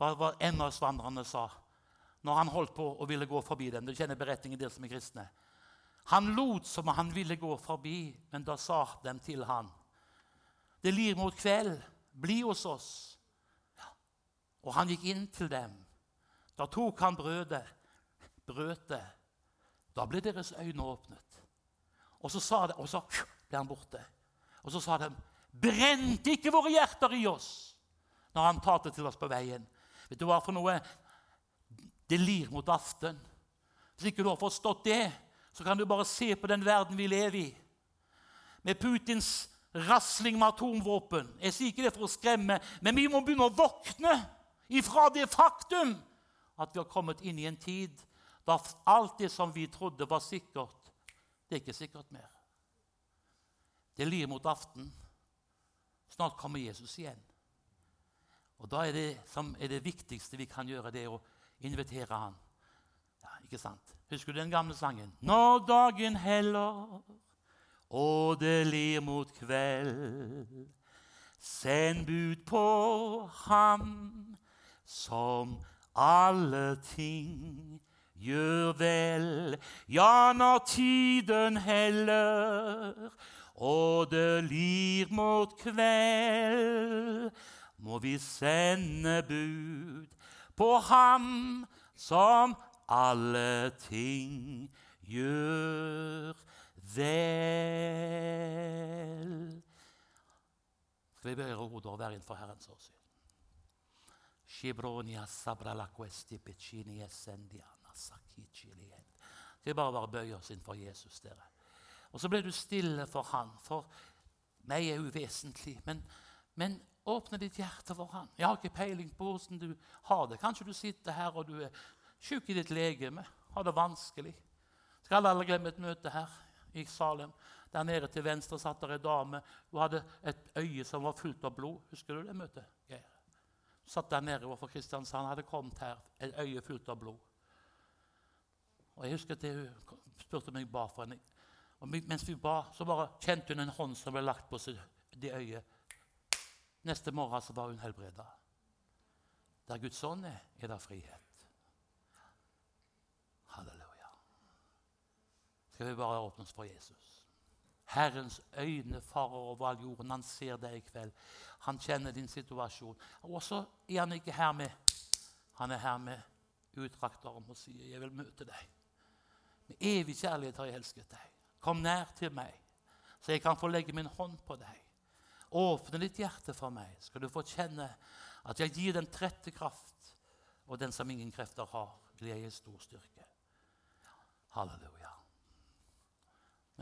hva, hva Emmausvandrerne sa når han holdt på og ville gå forbi dem. Du kjenner beretningen der som er kristne. Han lot som han ville gå forbi, men da sa dem til han, Det lir mot kveld. Bli hos oss. Ja. Og han gikk inn til dem. Da tok han brødet, brøt det. Da ble deres øyne åpnet. Og så, sa de, og så ble han borte. Og så sa de, brente ikke våre hjerter i oss når han talte til oss på veien? Vet du hva for noe? Det lir mot aften. Hvis ikke du har forstått det, så kan du bare se på den verden vi lever i. Med Putins rasling med atomvåpen. Jeg sier ikke det for å skremme, men vi må begynne å våkne ifra det faktum at vi har kommet inn i en tid da alt det som vi trodde var sikkert, det er ikke sikkert mer. Det lir mot aften. Snart kommer Jesus igjen. Og da er det, som er det viktigste vi kan gjøre, det er å invitere han. Ja, ikke sant? Husker du den gamle sangen? Når dagen heller og det lir mot kveld. Send bud på ham som alle ting gjør vel. Ja, når tiden heller og det lir mot kveld, må vi sende bud på ham som alle ting gjør vel. Skal vi bøye hodet og være innenfor Herrens åsyn? Shibronia sabrala questi piccini essendiana sakicilien. Skal vi bare, bare bøye oss innenfor Jesus, dere. Og så ble du stille for han, for meg er uvesentlig. Men, men åpne ditt hjerte for han. Jeg har ikke peiling på hvordan du har det. Kanskje du sitter her og du er syk i ditt legeme, har det vanskelig. Skal alle glemme et møte her i Salem. Der nede til venstre satt der ei dame. Hun hadde et øye som var fullt av blod. Husker du det møtet? Geir? Satt der nede overfor Kristiansand, hadde kommet her, et øye fullt av blod. Og Jeg husker at hun spurte meg ba for henne. Og mens vi ba, så bare kjente hun en hånd som ble lagt på det øyet. Neste morgen så var hun helbreda. Der Guds ånd er, er det frihet. Halleluja. Skal vi bare åpne oss for Jesus? Herrens øyne farer over all jorden. Han ser deg i kveld. Han kjenner din situasjon. Og så er han ikke her med Han er her med utdrakt arm og sier, 'Jeg vil møte deg'. Med evig kjærlighet har jeg elsket deg. Kom nær til meg, så jeg kan få legge min hånd på deg. Åpne ditt hjerte for meg, skal du få kjenne at jeg gir den trette kraft, og den som ingen krefter har, vil jeg gi stor styrke. Halleluja.